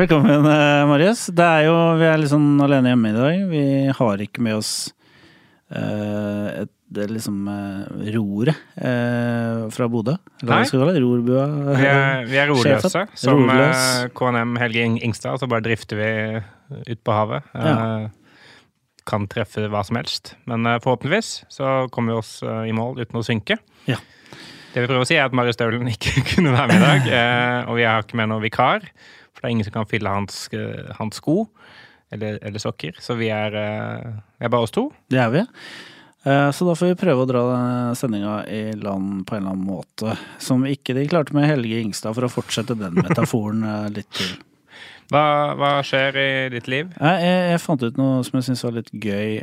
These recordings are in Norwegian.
Velkommen, eh, Marius. Det er jo, vi er litt sånn alene hjemme i dag. Vi har ikke med oss uh, et, det er liksom uh, roret uh, fra Bodø. Nei. Rorbua? Vi er, vi er roløse. Som Roløs. eh, KNM Helge Ingstad, så bare drifter vi ut på havet. Eh, kan treffe hva som helst. Men forhåpentligvis så kommer vi oss i mål uten å synke. Ja. Det vi prøver å si, er at Marius Staulen ikke kunne være med i dag. og vi har ikke med noen vikar, for det er ingen som kan fylle hans, eh, hans sko. Eller, eller sokker. Så vi er, eh, vi er bare oss to. Det er vi. Eh, Så da får vi prøve å dra sendinga i land på en eller annen måte. Som ikke de klarte med Helge Ingstad, for å fortsette den metaforen litt til. Hva, hva skjer i ditt liv? Jeg, Jeg, jeg fant ut noe som jeg syns var litt gøy.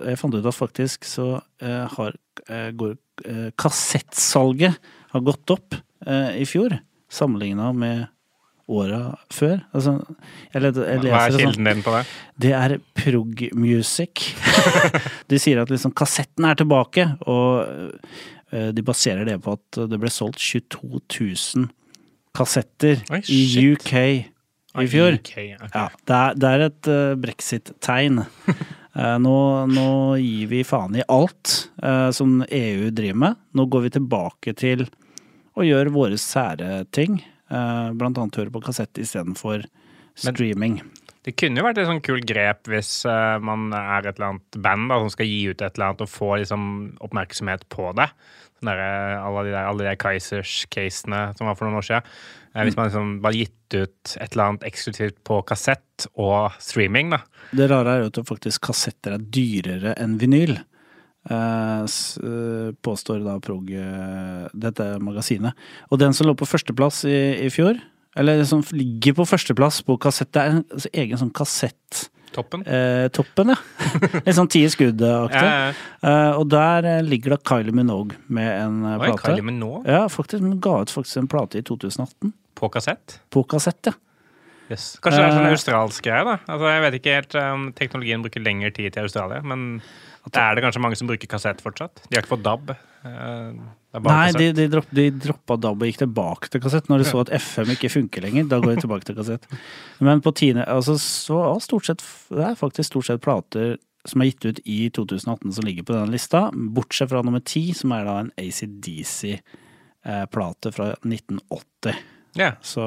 Jeg fant ut at faktisk så har går, kassettsalget har gått opp i fjor, sammenligna med åra før. Altså, jeg, jeg Hva er leser sånn kilden din på det? det er prog music. de sier at liksom kassetten er tilbake, og eh, de baserer det på at det ble solgt 22 000 kassetter Oi, i. UK i fjor. UK, okay. Ja, det er, det er et uh, brexit-tegn. uh, nå, nå gir vi faen i alt uh, som EU driver med. Nå går vi tilbake til å gjør våre sære ting. eh, blant annet høre på kassett istedenfor streaming. Det kunne jo vært et sånn kult grep hvis eh, man er et eller annet band da, som skal gi ut et eller annet og få liksom, oppmerksomhet på det. Der, alle de der, alle de Kaizers-casene som var for noen år siden. Eh, hvis man liksom bare gitt ut et eller annet eksklusivt på kassett og streaming, da. Det rare er jo at faktisk kassetter er dyrere enn vinyl. Eh, eh, påstår da Prog, eh, dette magasinet. Og den som lå på førsteplass i, i fjor, eller som ligger på førsteplass på kassett, det er en altså, egen sånn kassett. Toppen. Toppen ja. Litt sånn ti skudd-aktig. Ja, ja. Eh, og der eh, ligger da Kylie Minogue med en eh, Oi, plate. Kylie Minogue Ja, faktisk. Hun ga ut faktisk en plate i 2018. på kassett. På kassett, ja. Yes. Kanskje det er sånn Eh. australsk greie, da. Altså, jeg vet ikke helt om om teknologien bruker lengre tid til Australia, men det er det kanskje mange som bruker kassett fortsatt? De har ikke fått DAB. eh, Nei, de, de, dropp, de droppa DAB og gikk tilbake til kassett. Når de så at FM ikke funker lenger, da går de tilbake til kassett. Men på tiende, altså, så er stort sett, det er faktisk stort sett plater som er gitt ut i 2018 som ligger på denne lista, bortsett fra nummer ti, som er da en ACDC-plate fra 1980. Ja. Så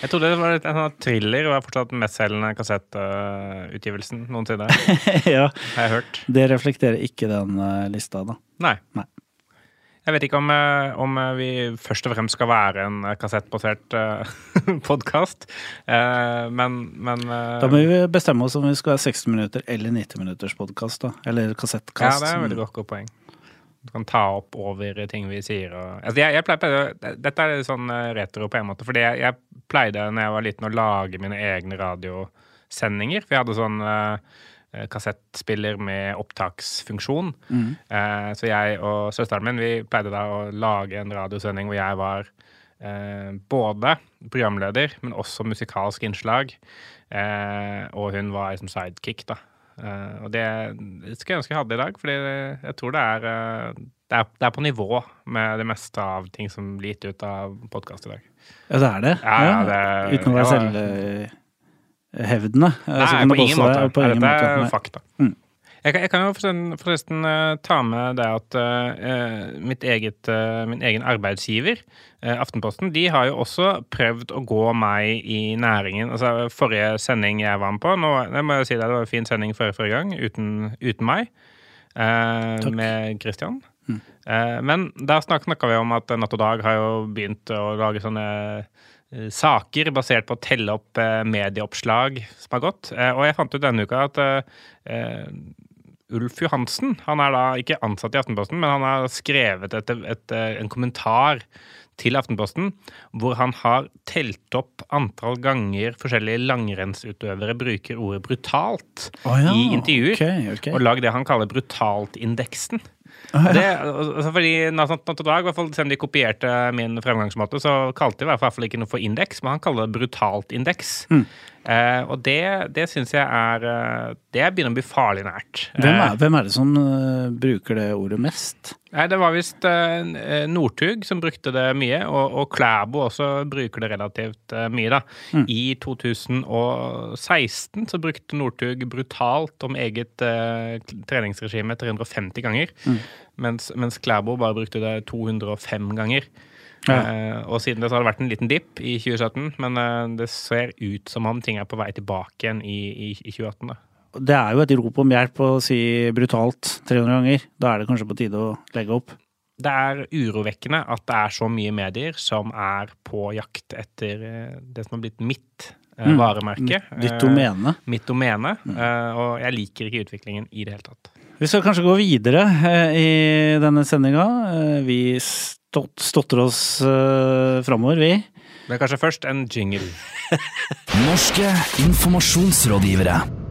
Jeg trodde det var litt, en sånn thriller var fortsatt den mestselgende kassettutgivelsen noensinne. ja, Har jeg hørt. det reflekterer ikke den uh, lista, da. Nei. Nei. Jeg vet ikke om, eh, om eh, vi først og fremst skal være en kassettbasert uh, podkast, men, men uh, Da må vi bestemme oss om vi skal være 60 minutter eller 90 minutters podkast, da. Eller Ja, det er et veldig godt poeng. Du kan ta opp over ting vi sier. Og, altså jeg, jeg pleier, dette er sånn eh, retro på en måte, fordi jeg, jeg pleide når jeg var liten å lage mine egne radiosendinger. For jeg hadde sånn uh, kassettspiller med opptaksfunksjon. Mm. Uh, så jeg og søsteren min vi pleide da å lage en radiosending hvor jeg var uh, både programleder, men også musikalsk innslag. Og hun var liksom sidekick, da. Eh, og det, skulle jeg ønske jeg hadde i dag, fordi jeg tror det er, eh, det er Det er på nivå med det meste av ting som blir gitt ut av podkast i dag. Ja, det er det? Ja, ja, det- Uten å være ja. selvhevdende? Nei, på ingen måte. På ingen Dette er fakta. Mm. Jeg, kan, jeg kan jo forresten, forresten eh, ta med det at uh, mitt eget, uh, min egen arbeidsgiver, uh, Aftenposten, de har jo også prøvd å gå meg i næringen. Altså Forrige sending jeg var med på nå, det må jeg si det, det var en fin sending forrige, forrige gang, uten, uten meg, med Christian. Mm. Men da snakka vi om at Natt og Dag har jo begynt å lage sånne saker basert på å telle opp medieoppslag som har gått. Og jeg fant ut denne uka at Ulf Johansen han er da ikke ansatt i Aftenposten, men han har skrevet et, et, en kommentar til Aftenposten hvor han har telt opp antall ganger forskjellige langrennsutøvere bruker ordet brutalt oh, ja, i intervjuer. okay, okay. Og lagd det han kaller brutaltindeksen. Det, altså fordi Natt og Dag, i hvert fall selv om de kopierte min fremgangsmåte, så kalte de i hvert fall ikke noe for indeks, men han kaller det brutalt indeks. Mm. Eh, og det, det syns jeg er eh, Det begynner å bli farlig nært. Hvem Eh, er, hvem er det som uh, bruker det ordet mest? Nei, det var visst uh, Northug som brukte det mye, og, og Klæbo også bruker det relativt eh, mye, da. Mm. I 2016 så brukte Northug brutalt om eget eh, treningsregime 350 ganger, Mm. mens, mens Klæbo bare brukte det 205 ganger. Ja. Eh, og siden det så har det vært en liten dipp i 2017, men uh, det ser ut som om ting er på vei tilbake igjen i, i, i 2018. da. Det er jo et rop om hjelp å si brutalt 300 ganger. Da er det kanskje på tide å legge opp. Det er urovekkende at det er så mye medier som er på jakt etter eh, det som har blitt mitt Mm. varemerke. Ditt domene. Mitt domene. eh, Og jeg liker ikke utviklingen i det hele tatt. Vi skal kanskje gå videre eh, i denne sendinga. Eh, vi stotrer oss uh, framover, vi. Men kanskje først en jingle. Norske informasjonsrådgivere.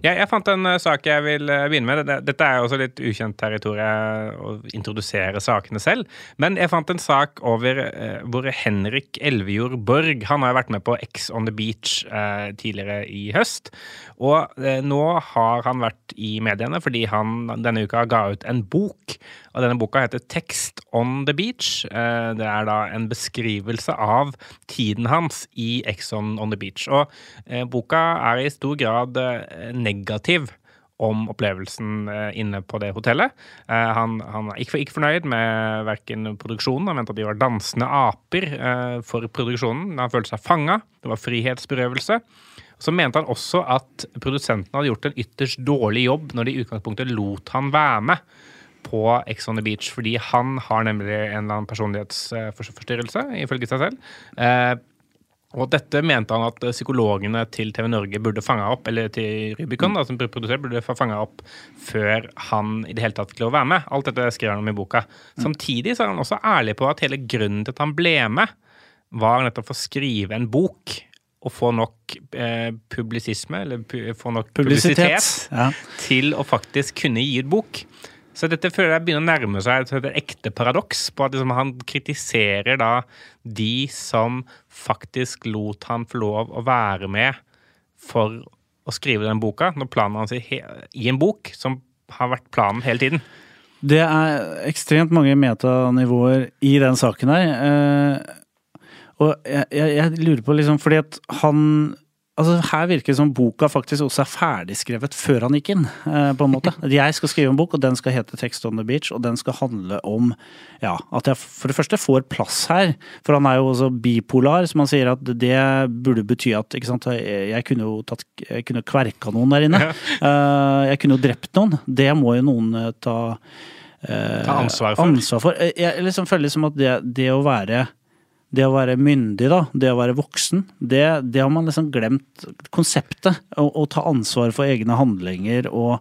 Jeg, jeg fant en eh, sak jeg vil eh, begynne med. Dette- er jo også litt ukjent territorium å introdusere sakene selv. Men jeg fant en sak over eh, hvor Henrik Elvejord Borg Han har vært med på X on the Beach eh, tidligere i høst. Og eh, nå har han vært i mediene fordi han denne uka ga ut en bok. Og denne boka heter Text on the Beach. Eh, det er da en beskrivelse av tiden hans i X on, on the Beach. Og eh, boka er i stor grad eh, negativ om opplevelsen eh, inne på det hotellet. Eh, han, han er ikke, ikke fornøyd med verken produksjonen, han mente at de var dansende aper eh, for produksjonen. Han følte seg fanga, det var frihetsberøvelse. Så mente han også at produsentene hadde gjort en ytterst dårlig jobb når de i utgangspunktet lot han være med på Ex on the Beach, fordi han har nemlig en eller annen personlighetsforstyrrelse, ifølge seg selv. Og dette mente han at psykologene til TV Norge burde fanga opp, eller til Rubicon, da, som produsert, burde fanga opp før han i det hele tatt fikk lov å være med. Alt dette skrev han om i boka. Samtidig så er han også ærlig på at hele grunnen til at han ble med, var nettopp å skrive en bok og få nok eh, publisisme, eller pu få nok publisitet, Publisitet. Ja. til å faktisk kunne gi ut bok. Så dette føler jeg begynner å nærme seg et, ekte paradoks, på at liksom han kritiserer da de som faktisk lot han få lov å være med for å skrive den boka, når planen hans i en bok som har vært planen hele tiden. Det er ekstremt mange metanivåer i den saken her. Eh, og jeg, jeg, jeg lurer på liksom, fordi at han Altså Her virker det som boka faktisk også er ferdigskrevet før han gikk inn. eh, på en måte. Jeg skal skrive en bok, og den skal hete 'Text on the Beach'. Og den skal handle om ja, at jeg for det første får plass her. For han er jo også bipolar, som han sier at det burde bety at sant, jeg, kunne jo tatt, jeg kunne kverka noen der inne. Eh, jeg kunne jo drept noen. Det må jo noen eh, ta eh, Ta ansvar for. ansvar for. Jeg liksom føler liksom at det, det å være det å være myndig, da, det å være voksen, det, det har man liksom glemt konseptet. Å, å ta ansvar for egne handlinger og,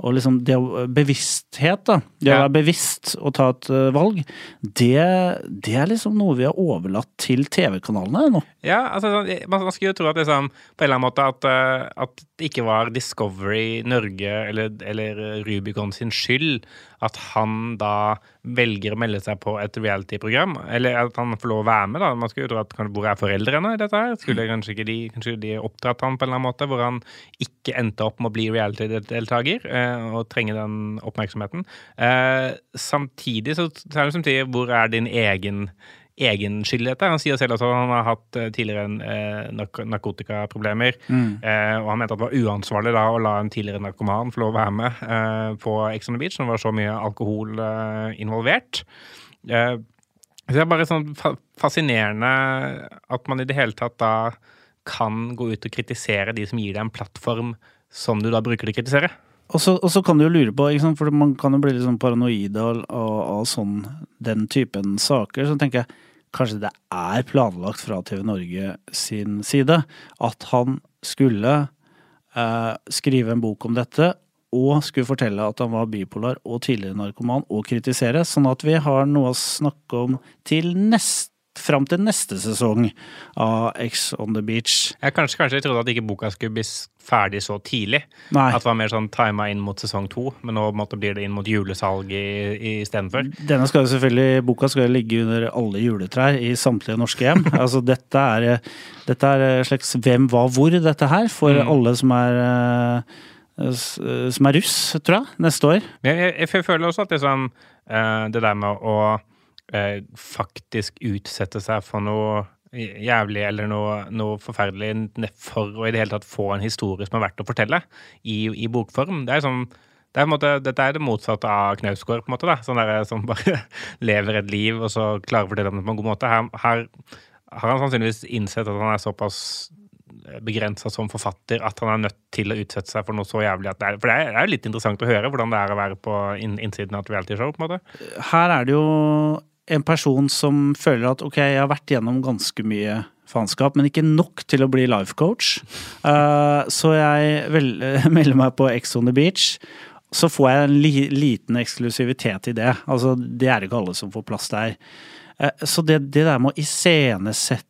og liksom det å, bevissthet, da. Det å være bevisst og ta et eh, valg, det, det er liksom noe vi har overlatt til TV-kanalene nå. Ja, altså, sånn, man, skulle jo tro at liksom, på en eller annen måte at, eh, at det ikke var Discovery Norge eller, eller Rubicon sin skyld at han da velger å melde seg på et reality-program. Eller at han får lov å være med, da. Man skulle jo tro at Hvor er foreldrene i dette her? Skulle kanskje ikke de kanskje de oppdratt han på en eller annen måte, hvor han ikke endte opp med å bli reality-deltaker eh, og trenge den oppmerksomheten. Eh, samtidig så så er det samtidig hvor er din egen egen skyld i dette. Han sier selv at han har hatt eh, tidligere eh, nark narkotikaproblemer. Eh, og han mente at det var uansvarlig da å la en tidligere narkoman få lov å være med eh, på Ex on the Beach når det var så mye alkohol eh, involvert. Eh, det er bare sånn fa fascinerende at man i det hele tatt da kan gå ut og kritisere de som gir deg en plattform som du da bruker til å kritisere. Og så, og så kan du jo lure på, for man kan jo bli litt sånn paranoid av, av sånn, den typen saker. Så tenker jeg kanskje det er planlagt fra TV Norge sin side at han skulle eh, skrive en bok om dette. Og skulle fortelle at han var bipolar og tidligere narkoman, og kritisere. Sånn at vi har noe å snakke om til neste Fram til neste sesong av X on the Beach. Jeg kanskje, kanskje jeg trodde at ikke boka skulle bli ferdig så tidlig. Nei. At det var mer sånn tima inn mot sesong to, men nå måtte blir det inn mot julesalg i- istedenfor. Denne skal jo selvfølgelig, Boka skal ligge under alle juletrær i samtlige norske hjem. altså Dette er, dette er slags hvem, hva, hvor, dette her, for Mm. alle som er eh, som er russ, tror jeg, neste år. Men jeg, jeg, jeg føler også at det, sånn, det der med å eh, faktisk utsette seg for noe jævlig eller noe, noe forferdelig for å i det hele tatt få en historie som er verdt å fortelle i, i bokform. Det er sånn det er måte, dette er det motsatte av Knausgård, på en måte. da, sånn der, Som bare lever et liv og så klarer å fortelle om det på en god måte. Her, her har han sannsynligvis innsett at han er såpass begrensa som forfatter at han er nødt til å utsette seg for noe så jævlig at det er For det er jo litt interessant å høre hvordan det er å være på innsiden av et realityshow, på en måte. Her er det jo en person som føler at ok, jeg har vært gjennom ganske mye faenskap, men ikke nok til å bli life coach. Uh, så jeg vel, melder meg på Ex on the Beach. Så får jeg en li, liten eksklusivitet i det. Altså, det er ikke alle som får plass der. Uh, så det, det der med å iscenesette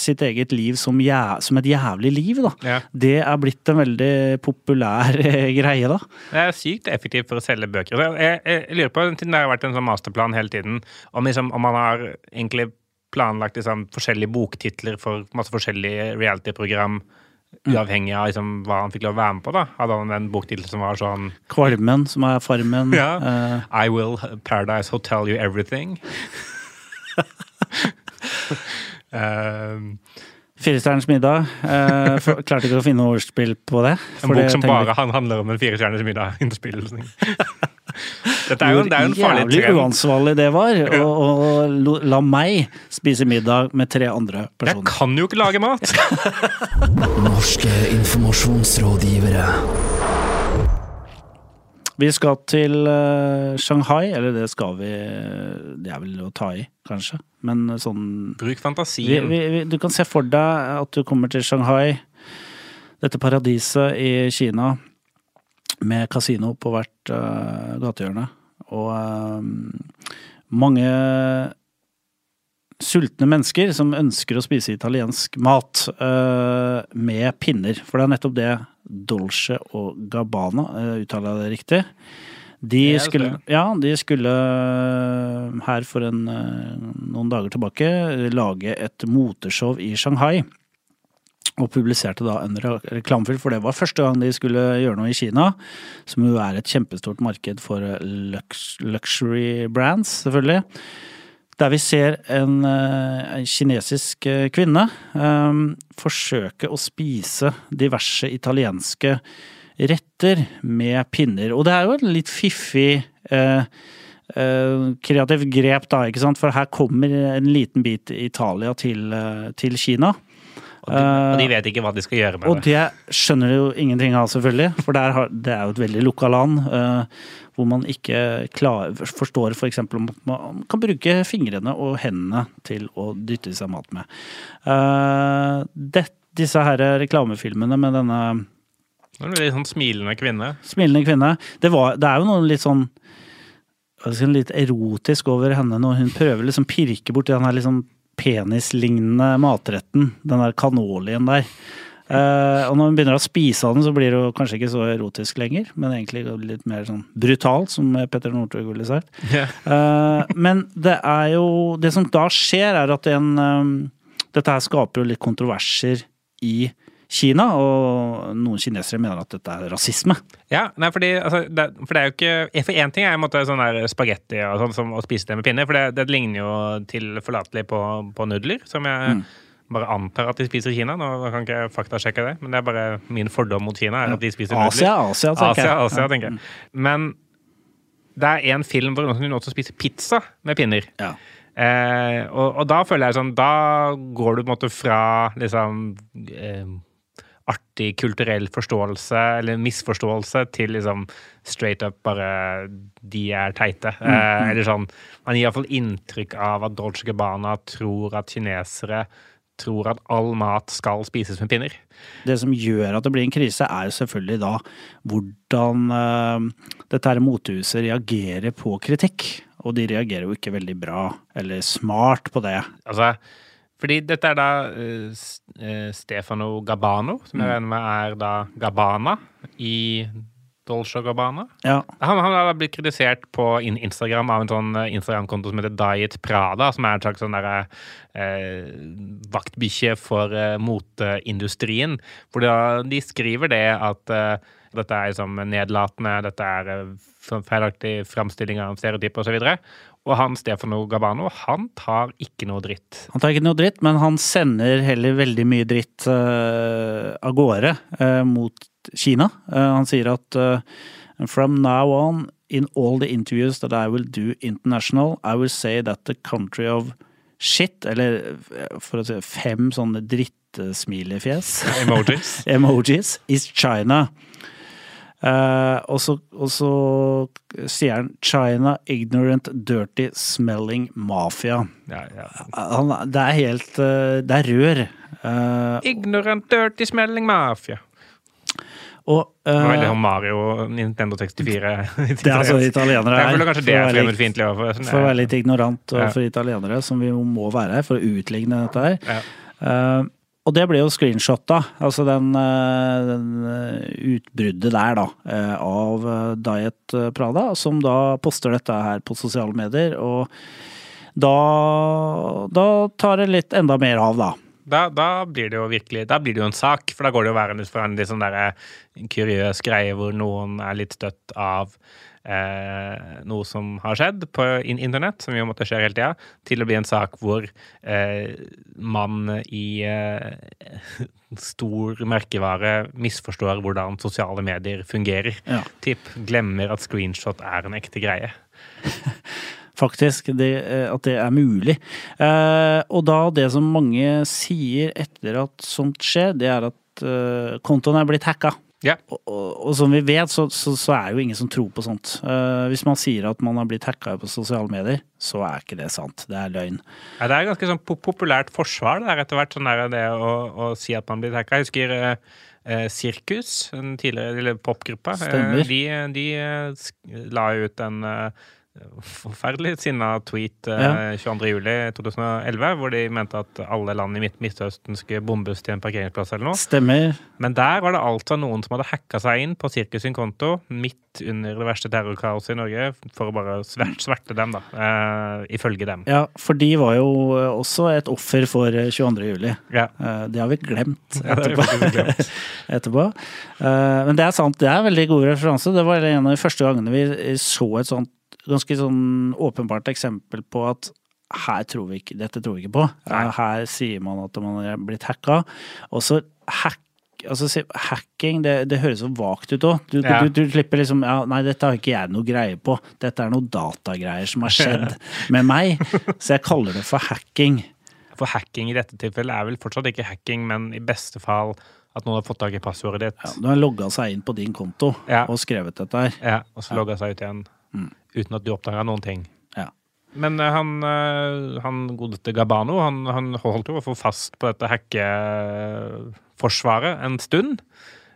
sitt eget liv som, jæ, som et jævlig liv, da. Ja. Det er blitt en veldig populær eh, greie, da. Det er sykt effektivt for å selge bøker. Jeg, jeg, jeg lurer på, det har vært en sånn masterplan hele tiden, om, liksom, om man har egentlig planlagt liksom, forskjellige boktitler for masse forskjellige reality-program, uavhengig av liksom, hva han fikk lov å være med på. da. Hadde han en boktittel som var sånn Kvalmen, som er Farmen. Ja. Uh, I will Paradise Hotel you everything. um, Firestjerners middag. Uh, for, klarte ikke å finne noe ordspill på det. en bok det som bare han handler om en firestjerners middag-innspillelse. Dette er jo, det er jo en farlig Jævlig uansvarlig det var, å la meg spise middag med tre andre personer. Jeg kan jo ikke lage mat! Norske informasjonsrådgivere. Vi skal til eh, Shanghai, eller det skal vi Det er vel å ta i, kanskje. Men sånn Bruk fantasien. vi, vi, Du kan se for deg at du kommer til Shanghai, dette paradiset i Kina, med kasino på hvert uh, gatehjørne. Og eh, mange sultne mennesker som ønsker å spise italiensk mat uh, med pinner. For det er nettopp det Dolce og Gabbana, uh, uttaler jeg det riktig? De skulle, ja, de skulle eh, her for en, noen dager tilbake lage et moteshow i Shanghai. Og publiserte da en re- reklamefilm, for det var første gang de skulle gjøre noe i Kina. Som jo er et kjempestort marked for luxury brands, selvfølgelig. Der vi ser en, eh, en kinesisk eh, kvinne um, forsøke å spise diverse italienske retter med pinner. Og det er jo et litt fiffig uh, uh, kreativt grep, da, ikke sant? For her kommer en liten bit Italia til, uh, til Kina. Og de, og de vet ikke hva de skal gjøre med Og det. det skjønner de jo ingenting av, selvfølgelig. For har, det er jo et veldig lukka land. Uh, hvor man ikke klar, forstår f.eks. om at man kan bruke fingrene og hendene til å dytte i seg mat med. Uh, det, disse her reklamefilmene med denne Det En veldig sånn smilende kvinne. smilende kvinne Det, var, det er jo noe litt sånn litt erotisk over henne når hun prøver liksom pirke borti den her liksom penislignende matretten. Den der canolien der. Uh, og når hun begynner å spise av den, så blir det jo kanskje ikke så erotisk lenger, men egentlig litt mer sånn brutalt, som Petter Northug ville sagt. Yeah. uh, men det er jo Det som da skjer, er at en um, Dette her skaper jo litt kontroverser i Kina, og noen kinesere mener at dette er rasisme. Ja, nei, fordi, altså, det, for det er jo ikke For én ting er måte sånn der spagetti og sånn som å spise det med pinner, for det, det ligner jo tilforlatelig på, på nudler, som jeg bare antar at de spiser i Kina. Nå kan ikke jeg faktasjekke det, men det er bare min fordom mot Kina er at de spiser nudler. Asia, Asia, tenker Asia, jeg. Asia, tenker jeg. Men det er en film hvor noen også spiser pizza med pinner. Ja. Eh, og, og da føler jeg sånn Da går du på en måte fra liksom eh, artig kulturell forståelse eller misforståelse til liksom straight up bare de er teite. Eh, eller sånn Man gir iallfall inntrykk av at Dolce Gabbana tror at kinesere tror at all mat skal spises med pinner. Det som gjør at det blir en krise, er jo selvfølgelig da hvordan uh, dette her motehuset reagerer på kritikk. Og de reagerer jo ikke veldig bra eller smart på det. Altså, fordi dette er da uh, Stefano Gabbano, som jeg regner med er da Gabbana i Dolce Gabbana. Ja, Han, han har blitt kritisert på Instagram av en sånn eh, Instagram-konto som heter Diet Prada, som er en slags sånn derre uh, vaktbikkje for uh, moteindustrien. Hvor de skriver det at uh, dette er liksom nedlatende, dette er feilaktig framstilling av stereotyper osv. Og, så. Og han Stefano Gabano, han tar ikke noe dritt. Han tar ikke noe dritt, men han sender heller veldig mye dritt uh, av gårde uh, mot Kina. Uh, han sier at From now on, in all the interviews that I will do international, I will say that the country of shit, eller for å si fem sånne drittsmilefjes Emojis. emojis is China. Eh, og, så, og så sier han 'China ignorant, dirty, smelling mafia'. Ja, ja. Han, det er helt uh, Det er rør. Uh, Ignorant, dirty smelling mafia. og Det var Veldig og sånn Mario Nintendo 64. det er altså italienere her. det for å er være litt-. Sånn, For å være litt ignorant og Ja. for italienere, som vi må være her for å utligne dette her. Ja. Og det ble jo screenshotta, altså den, eh, den eh, utbruddet der, da, eh, av Diet Prada, som da poster dette her på sosiale medier. Og da, da tar det litt enda mer av, da. Da, da blir det jo virkelig Da blir det jo en sak, for da går det jo være ut fra en litt sånn derre kuriøs greie hvor noen er litt støtt av eh, noe som har skjedd på in internett, som jo måtte skje hele tida, til å bli en sak hvor eh, man i eh, stor merkevare misforstår hvordan sosiale medier fungerer. Ja. Tipp glemmer at screenshot er en ekte greie. Faktisk, det, eh, at det er mulig. Eh, og da det som mange sier etter at sånt skjer, det er at eh, kontoen er blitt hacka. Ja. Og, og, og som vi vet, så, så, så er jo ingen som tror på sånt. Uh, hvis man sier at man har blitt hacka på sosiale medier, så er ikke det sant. Det er løgn. Ja, det er ganske sånn po- populært forsvar det er etter hvert, sånn der, det å, å si at man blir hacka. Jeg husker eh, Sirkus, en tidligere popgruppa, eh, de de la ut en eh, forferdelig sinna tweet eh, Ja. 22.07.2011, hvor de mente at alle land i Midt Midtøsten skulle bombes til en parkeringsplass eller noe. Stemmer. Men der var det altså noen som hadde hacka seg inn på Sirkus sin konto midt under det verste terrorkaoset i Norge, for å bare svert, sverte dem, da. eh, ifølge dem. Ja, for de var jo eh, også et offer for eh, 22. juli. Ja. Eh, Det har vi glemt Ja, vi etterpå. faktisk glemt. etterpå. Eh, Men det er sant, det er veldig god referanse. Det var en av de første gangene vi så et sånt ganske sånn åpenbart eksempel på at her tror vi ikke, dette tror vi ikke på. Nei. Eh, Her sier man at man er blitt hacka. Og så hack Altså, hacking, det, det høres så vagt ut òg. Du, Ja. du, du slipper liksom ja, Nei, dette har ikke jeg noe greie på. Dette er noe datagreier som har skjedd med meg. Så jeg kaller det for hacking. For hacking i dette tilfellet er vel fortsatt ikke hacking, men i beste fall at noen har fått tak i passordet ditt. Ja, du har logga seg inn på din konto Ja. og skrevet dette her. Ja, og så logga seg ut igjen uten at du oppdaga noen ting. Ja. Men eh, han, eh, han godeste Gabano han, han holdt jo å få fast på dette hackeforsvaret en stund,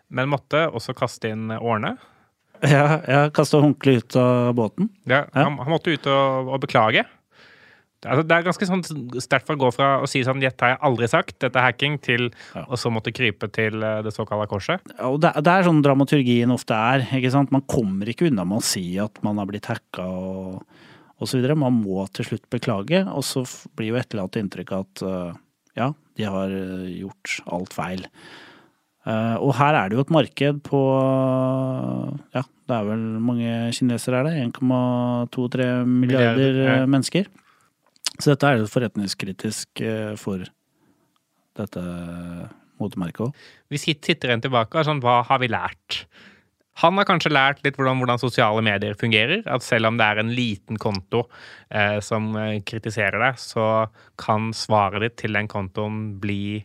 men måtte også kaste inn årene. Ja, ja kaste håndkleet ut av båten. Ja, Ja. Han, han måtte ut og, og beklage. Altså, det er ganske sånn sterkt for å gå fra å si sånn 'dette har jeg aldri sagt', dette er hacking, til Ja. å så måtte krype til eh, det såkalte korset. Ja, Og det, det er sånn dramaturgien ofte er. ikke sant? Man kommer ikke unna med å si at man har blitt hacka og, og så videre. Man må til slutt beklage, og så blir jo etterlatt inntrykk av at øh, ja, de har øh, gjort alt feil. Eh, og her er det jo et marked på ja, det er vel mange kinesere er det? 1,23 milliarder Milliarder, ja. eh, mennesker. Så dette er forretningskritisk eh, for dette motemerket òg. Hvis hit sitter en tilbake sånn, hva har vi lært? Han har kanskje lært litt hvordan, hvordan sosiale medier fungerer. At selv om det er en liten konto eh, som eh, kritiserer deg, så kan svaret ditt til den kontoen bli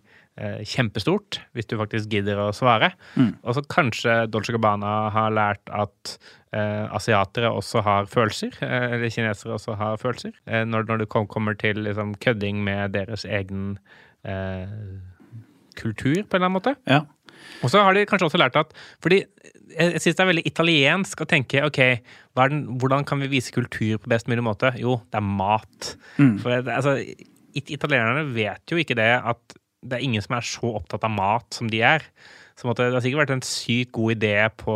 kjempestort, hvis du faktisk gidder å svare. Mm. Og så kanskje Dolce Gabbana har lært at eh, asiatere også har følelser, eh, eller kinesere også har følelser, eh, når, når det kom, kommer til liksom, kødding med deres egen eh, kultur, på en eller annen måte. Ja. Og så har de kanskje også lært at Fordi jeg, syns det er veldig italiensk å tenke ok, den, hvordan kan vi vise kultur på best mulig måte? Jo, det er mat. Mm. For altså, italienerne vet jo ikke det at det er ingen som er så opptatt av mat som de er. Så måtte, Det har sikkert vært en sykt god idé på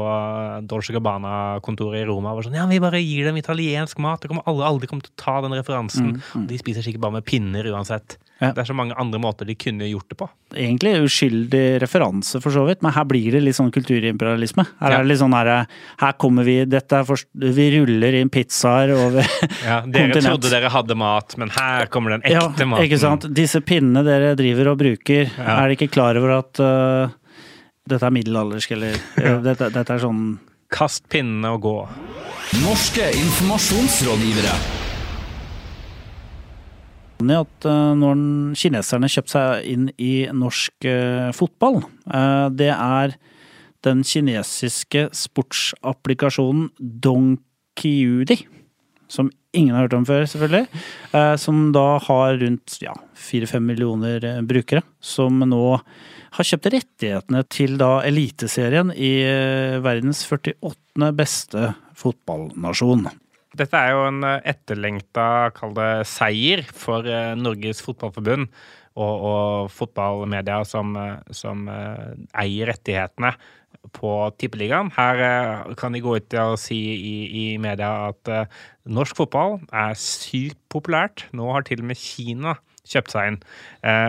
Dolce Gabbana-kontoret i Roma. Sånn, ja, Vi bare gir dem italiensk mat. Det kommer alle aldri kommer til å ta den referansen. Mm, mm. De spiser sikkert bare med pinner uansett. Ja. Det er så mange andre måter de kunne gjort det på. Egentlig uskyldig referanse, for så vidt, men her blir det litt sånn kulturimperialisme. Her Ja. er det litt sånn her, her kommer vi, dette er for, vi ruller inn pizzaer over Ja, dere Kontinent. trodde dere hadde mat, men her kommer den Ja, ekte maten. ikke sant. Disse pinnene dere driver og bruker, Ja. er dere ikke klar over at uh, dette er middelaldersk, eller uh, dette, dette er sånn Kast pinnene og gå. Norske informasjonsrådgivere. At øh, når kineserne kjøpte seg inn i norsk øh, fotball, øh, det er den kinesiske sportsapplikasjonen Donkiudi, som ingen har hørt om før, selvfølgelig, eh, som da har rundt ja, 4-5 millioner eh, brukere, som nå har kjøpt rettighetene til da Eliteserien i eh, verdens 48. beste fotballnasjon. Dette er jo en eh, etterlengta, kall det, seier for eh, Norges Fotballforbund og, og fotballmedia som, eh, som eier rettighetene på Tippeligaen. Her kan de gå ut og si i, i media at norsk fotball er sykt populært. Nå har til og med Kina kjøpt seg inn.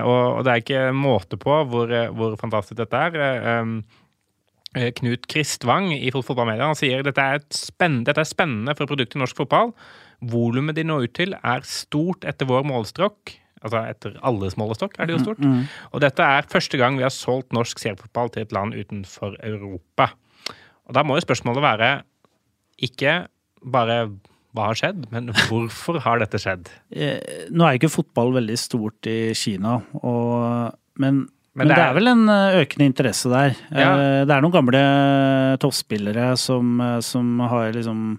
Og, og det er ikke måte på hvor, hvor fantastisk dette er. Knut Kristvang i Fotballmedia han sier dette er, dette er spennende for produktet norsk fotball. Volumet de når ut til er stort etter vår målestokk. Altså etter alles målestokk er det jo stort. Og dette er første gang vi har solgt norsk seriefotball til et land utenfor Europa. Og da må jo spørsmålet være ikke bare hva har skjedd, men hvorfor har dette skjedd? Eh, Nå er ikke fotball veldig stort i Kina, og, men, Men men, det det er- er vel en eh, økende interesse der. Ja. Eh, Det er noen gamle toppspillere som, eh, som har liksom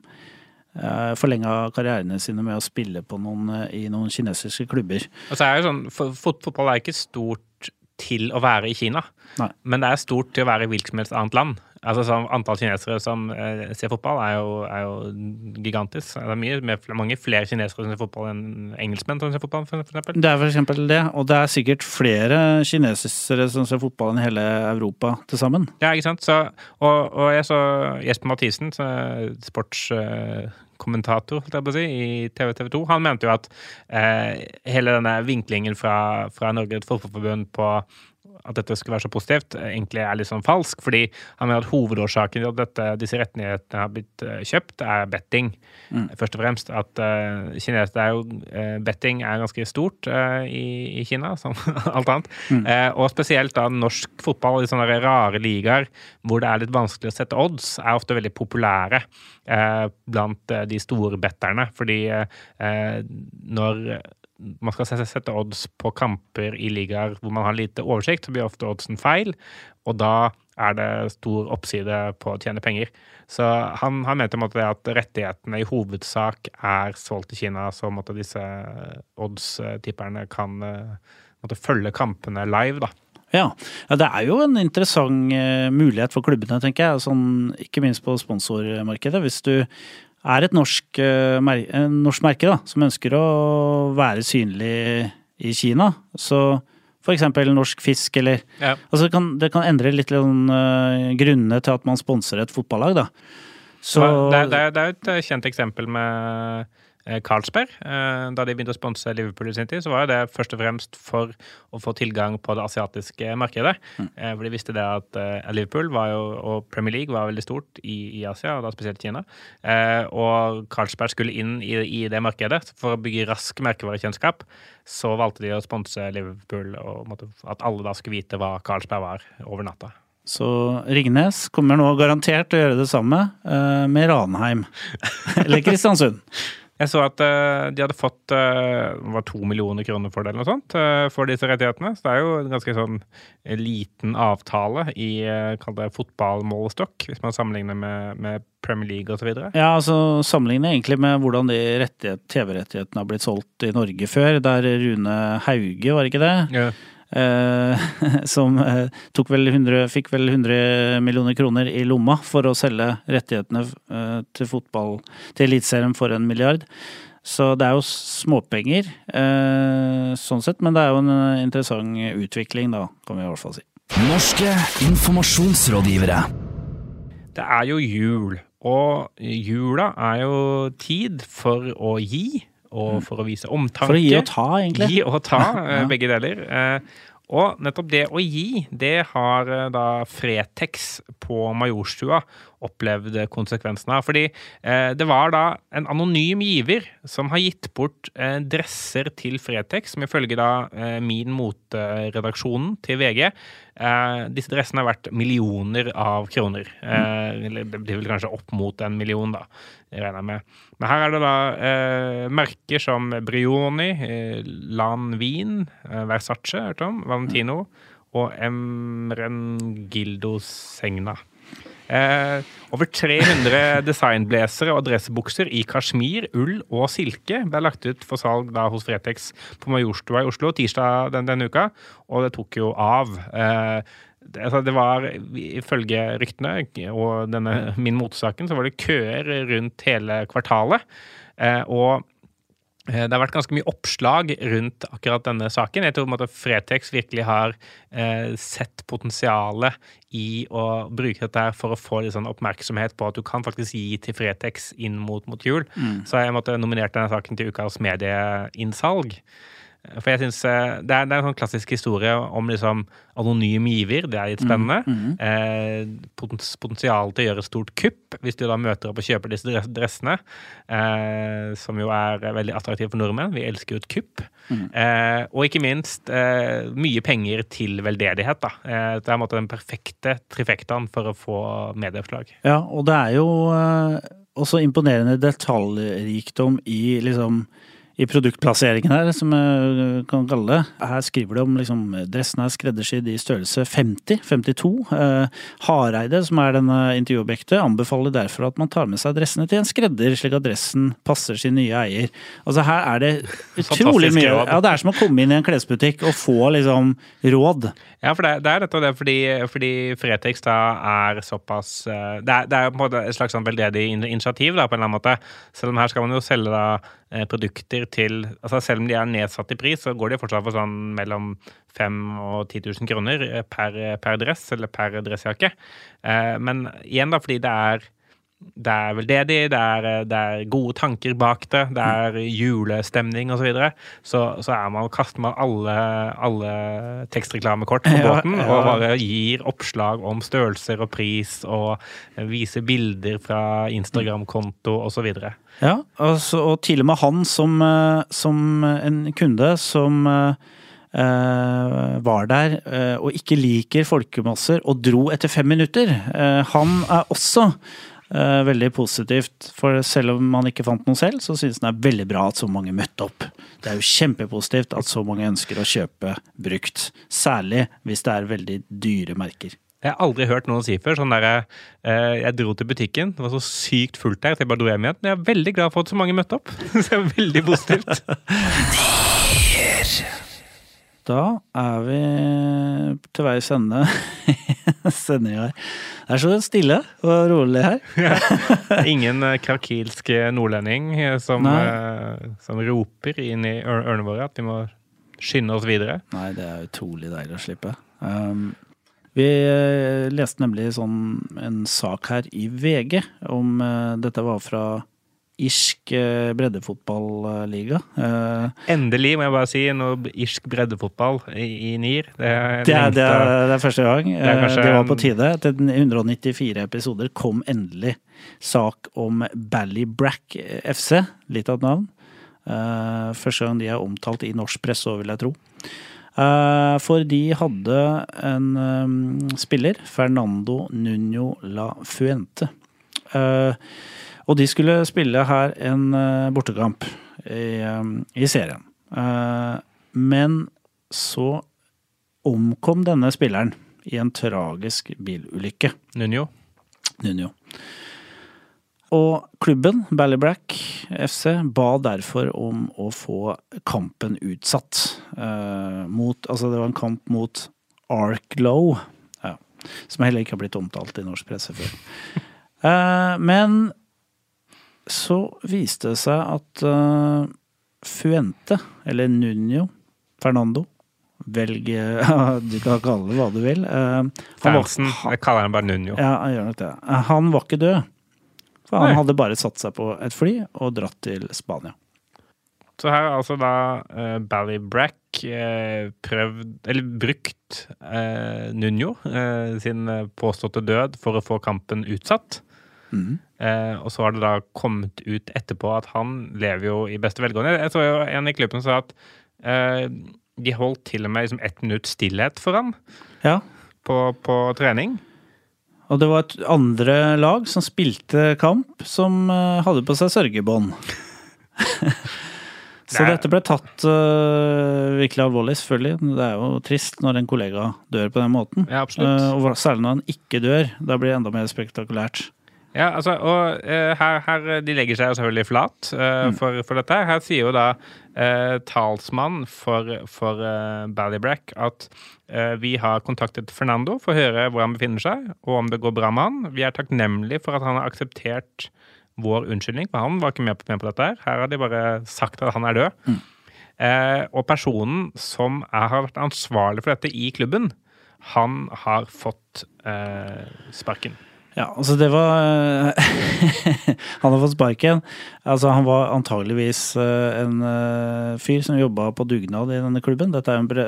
forlenga karrierene sine med å spille på noen, eh, i noen kinesiske klubber. Og så er sånn, fot fot- Fotball er ikke stort til å være i Kina, Nei. men det er stort til å være i hvilket som helst annet land. Altså sånn, Antall kinesere som eh, ser fotball, er jo, er jo gigantisk. Det er mye, med, mange flere kinesere som ser fotball enn engelskmenn som ser fotball, for, for eksempel. Det er for eksempel det, og det er sikkert flere kinesere som ser fotball enn hele Europa til sammen. Ja, ikke sant? Så, og, og jeg så Jesper Mathisen, sportskommentator å si, i TV TV 2, han mente jo at eh, hele denne vinklingen fra, fra Norges Fotballforbund på at dette skulle være så positivt, eh, egentlig er litt sånn falsk. Fordi han mener at hovedårsaken til at dette, disse rettighetene har blitt eh, kjøpt, er betting. Først og fremst. At uh, kines, er jo, uh, betting er ganske stort uh, i, i Kina, som alt annet. Eh, og spesielt da norsk fotball i sånne rare ligaer hvor det er litt vanskelig å sette odds, er ofte veldig populære eh, blant eh, de store betterne. Fordi eh, når man skal sette odds på kamper i ligaer hvor man har lite oversikt, så blir ofte oddsen feil, og da er det stor oppside på å tjene penger. Så han, han mente måte at rettighetene i hovedsak er solgt til Kina, så måtte disse odds-tipperne kan eh, måtte følge kampene live, da. Ja. ja, det er jo en interessant eh, mulighet for klubbene, tenker jeg. Sånn, ikke minst på sponsormarkedet. Hvis du er et norsk, eh, en norsk merke da, som ønsker å være synlig i Kina, så eksempel norsk fisk eller Ja. Altså det kan, det kan endre litt sånn, eh, grunnene til at man sponser et fotballag, da. Så det, er- det, er- det er et eh, kjent eksempel med eh, Carlsberg. Eh, Da de begynte å sponse Liverpool i sin tid, så var det først og fremst for å få tilgang på det asiatiske markedet. Mm. For de visste det at eh, Liverpool var jo, og Premier League var veldig stort i, i Asia, og da spesielt Kina. Eh, Og Carlsberg skulle inn i, i det markedet. For å bygge rask merkevarekjennskap så valgte de å sponse Liverpool, og at alle da skulle vite hva Carlsberg var over natta. Så Ringnes kommer nå garantert til å gjøre det samme eh, med Ranheim. Eller Kristiansund. Jeg så at uh, de hadde fått uh, var to millioner kroner for det, eller noe sånt, uh, for disse rettighetene. Så det er jo en ganske sånn liten avtale i kall det fotballmålestokk, hvis man sammenligner med, med Premier League osv. Ja, altså sammenligne egentlig med hvordan de TV-rettighetene har blitt solgt i Norge før. Der Rune Hauge, var det ikke det? Ja. Eh, som eh, tok vel 100, fikk vel 100 millioner kroner i lomma for å selge rettighetene eh, til fotball til Eliteserien for en milliard. Så det er jo småpenger eh, sånn sett, men det er jo en interessant utvikling, da, kan vi i hvert fall si. Norske informasjonsrådgivere. Det er jo jul, og jula er jo tid for å gi og for å vise omtanke. For å gi og ta, egentlig. Gi og ta, eh, Ja. begge deler. Eh, Og nettopp det å gi, det har eh, da Fretex på Majorstua opplevd konsekvensene av. Fordi eh, det var da en anonym giver som har gitt bort eh, dresser til Fretex, som ifølge da eh, Min Mote-redaksjonen til VG eh, Disse dressene er verdt millioner av kroner. Eh, eller det blir vel kanskje opp mot en million, da. Regner jeg med. Men her er det da eh, merker som Brioni, Lan Wien, eh, Versace, hørte om, Valentino og Emrengildo Segna. Eh, over 300 designblazere og dressbukser i kasjmir, ull og silke ble lagt ut for salg da hos Fretex på Majorstua i Oslo tirsdag den, denne uka, og det tok jo av. Eh, det, altså var, ifølge ryktene og denne min motesaken, så var det køer rundt hele kvartalet. Eh, og Det har vært ganske mye oppslag rundt akkurat denne saken. Jeg tror måte Fretex virkelig har eh, sett potensialet i å bruke dette her for å få litt sånn oppmerksomhet på at du kan faktisk gi til Fretex inn mot, mot jul. Så jeg måtte nominert denne saken til ukas medieinnsalg. For jeg synes eh, det, er, det er en sånn klassisk historie om liksom anonym giver. Det er litt spennende. Eh, potens- potensial til å gjøre et stort kupp, hvis du da møter opp og kjøper disse dressene. Eh, som jo er veldig attraktive for nordmenn. Vi elsker jo et kupp. Eh, og ikke minst eh, mye penger til veldedighet. da. Eh, det er en måte den perfekte trifektaen for å få medieoppslag. Ja, og det er jo eh, også imponerende detaljrikdom i liksom i produktplasseringen her, som jeg kan kalle det. Her skriver de om liksom dressene er skreddersydd i størrelse 50, 52. Eh, Hareide, som er denne intervjuobjektet, anbefaler derfor at man tar med seg dressene til en skredder, slik at dressen passer sin nye eier. Altså her er det utrolig Fantastisk mye. Ja, det er som å komme inn i en klesbutikk og få liksom råd. Ja, for det, det er nettopp det, fordi, fordi Fretex da er såpass eh, Det er, det er på en måte et slags sånn veldedig initiativ, da, på en eller annen måte. Selv om her skal man jo selge da eh, produkter til altså Selv om de er nedsatt i pris, så går de fortsatt for sånn mellom 5000 og 10 000 kroner eh, per, per dress, eller per dressjakke. Men igjen, da, fordi det er det er veldedig, det er, det er gode tanker bak det, det er julestemning osv. Så, videre. så så er man, kaster man alle, alle tekstreklamekort på båten ja. og bare gir oppslag om størrelser og pris og viser bilder fra Instagram-konto osv. Ja, altså, og til og med han som, eh, som en kunde som eh, eh, var der uh, og ikke liker folkemasser og dro etter fem minutter, Uh, han er også eh, veldig positivt. For selv om han ikke fant noe selv, så synes han det er veldig bra at så mange møtte opp. Det er jo kjempepositivt at så mange ønsker å kjøpe brukt. Særlig hvis det er veldig dyre merker. Jeg har aldri hørt noen si før sånn derre eh, Jeg dro til butikken, det var så sykt fullt der at jeg bare dro hjem igjen. Men jeg er veldig glad for at så mange møtte opp. Så det er veldig positivt. Da er vi til veis ende i sendinga her. Det er så stille og rolig her. Ingen eh, krakilsk nordlending eh, som, eh, som roper inn i ør- ørene våre at vi må skynde oss videre. Nei, det er utrolig deilig å slippe. Um, vi eh, leste nemlig sånn en sak her i VG om uh, Dette var fra irsk eh, breddefotballiga. Eh, Endelig, må jeg bare si, noe irsk breddefotball i, i NIR. Det er, Det er, det, er, det er første gang. Det, kanskje det var på tide. Etter 194 episoder kom endelig sak om Ballybrack FC. Litt av et navn. Eh, første gang de er omtalt i norsk presse så vil jeg tro. Eh, for de hadde en eh, spiller, Fernando Nuno La Fuente. Og de skulle spille her en eh, bortekamp i, eh, i serien. Eh, men så omkom denne spilleren i en tragisk bilulykke. Nuno. Nuno. Og klubben, Ballyblack FC, ba derfor om å få kampen utsatt. Eh, mot, altså det var en kamp mot Arklow, ja, som heller ikke har blitt omtalt i norsk presse før. Eh, men så viste det seg at uh, Fuente, eller Nuno Fernando Velg Du kan kalle det hva du vil. Uh, han var- Fansen jeg kaller ham bare Nuno. ja, han gjør nok det. Han var ikke død. For han Nei. hadde bare satt seg på et fly og dratt til Spania. Så her har altså da uh, Ballybrack uh, prøvd Eller brukt uh, Nuno uh, sin påståtte død for å få kampen utsatt. Mhm. Eh, og så har det da kommet ut etterpå at han lever jo i beste velgående. Jeg så jo en i klubben som sa at eh, de holdt til og med liksom ett minutt stillhet for ham Ja. på, på trening. Og det var et andre lag som spilte kamp, som eh, hadde på seg sørgebånd. Så dette ble tatt uh, virkelig alvorlig, selvfølgelig. Det er jo trist når en kollega dør på den måten. Ja, absolutt. Eh, og særlig når han ikke dør. Da blir det enda mer spektakulært. Ja, altså, og uh, her, her, De legger seg jo selvfølgelig flat eh, for, for dette. Her sier jo da uh, talsmann for, for eh, Ballybrack at eh, vi har kontaktet Fernando for å høre hvor han befinner seg, og om det går bra med han. Vi er takknemlige for at han har akseptert vår unnskyldning, for han var ikke med på, med på dette. her. Her har de bare sagt at han er død. Eh, og personen som er, har vært ansvarlig for dette i klubben, han har fått eh, sparken. Ja, altså det var Han har fått sparken. Altså han var antageligvis eh, en eh, fyr som jobba på dugnad i denne klubben. Dette er jo en bre-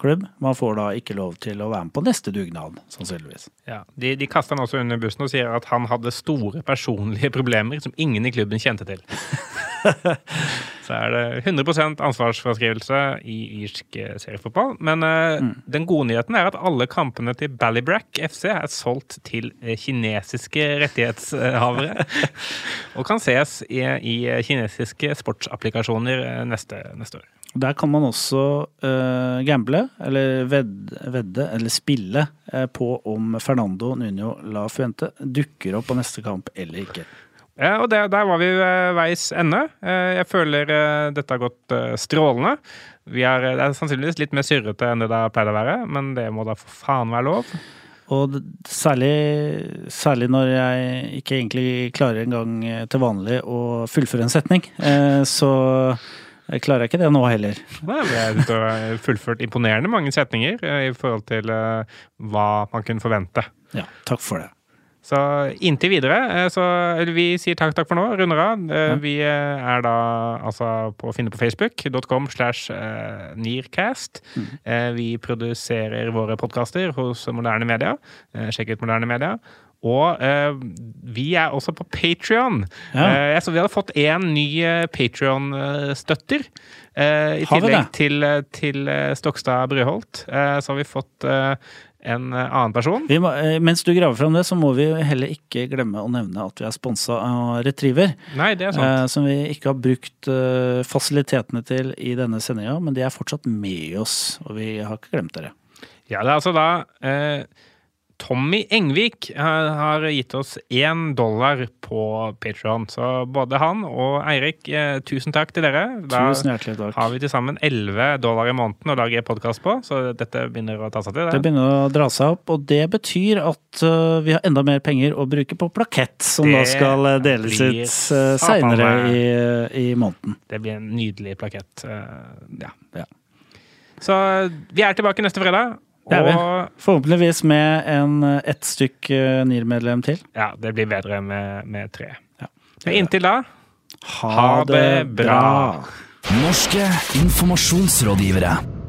eh, breddeklubb. Man får da ikke lov til å være med på neste dugnad, sannsynligvis. Ja, De, de kaster han også under bussen og sier at han hadde store personlige problemer som ingen i klubben kjente til. Så er det 100% ansvarsfraskrivelse i irsk eh, seriefotball. Men mm. den gode nyheten er at alle kampene til Ballybrack FC er solgt til eh, kinesiske rettighetshavere. og kan ses i, i kinesiske sportsapplikasjoner eh, neste, neste år. Der kan man også uh, gamble, eller vedde, vedde, eller spille uh, på om Fernando Nuno La Fuente dukker opp på neste kamp eller ikke. Ja, og det, der var vi ved veis ende. Eh, Jeg føler dette har gått strålende. Vi er, det er sannsynligvis litt mer syrrete enn det det har pleid å være, men det må da for faen være lov. Og særlig, særlig når jeg ikke egentlig klarer engang til vanlig å fullføre en setning, eh, så klarer ikke det nå heller. Nei, men Jeg var fullført imponerende mange setninger eh, i forhold til eh, hva man kunne forvente. Ja, takk for det. Så inntil videre, eh, så vi sier takk, takk for nå, runder av. Vi er da altså på å finne på facebook.com slash nearcast. Eh, Vi produserer våre podkaster hos Moderne Media. Sjekk ut Moderne Media. Og eh, vi er også på Patrion. Ja. Eh, så vi hadde fått én ny Patrion-støtter. Eh, I tillegg til, eh, til eh, Stokstad Brøholt, eh, så har vi fått eh, en eh, annen person. Må, eh, mens du graver fram det, så må vi heller ikke glemme å nevne at vi er sponsa av Retriever. Nei, det er sant. Eh, som vi ikke har brukt eh, fasilitetene til i denne sendinga, men de er fortsatt med oss, og vi har ikke glemt dere. Ja, det er altså da eh, Tommy Engvik har gitt oss én dollar på Patreon. Så både han og Eirik, eh, tusen takk til dere. Da Tusen hjertelig takk. har vi til sammen 11 dollar i måneden å lage podkast på, så dette begynner å ta seg til. Det Det. begynner å dra seg opp, og det betyr at eh, vi har enda mer penger å bruke på plakett, som da skal eh, deles ut seinere i, i måneden. det blir en nydelig plakett. ja. Ja. Så vi er tilbake neste fredag. Det er vi. Og Forhåpentligvis med en, eh, ett stykk uh, NIR-medlem til. ja, det blir bedre med, med tre. Ja. Men inntil da Ha det bra. Norske informasjonsrådgivere.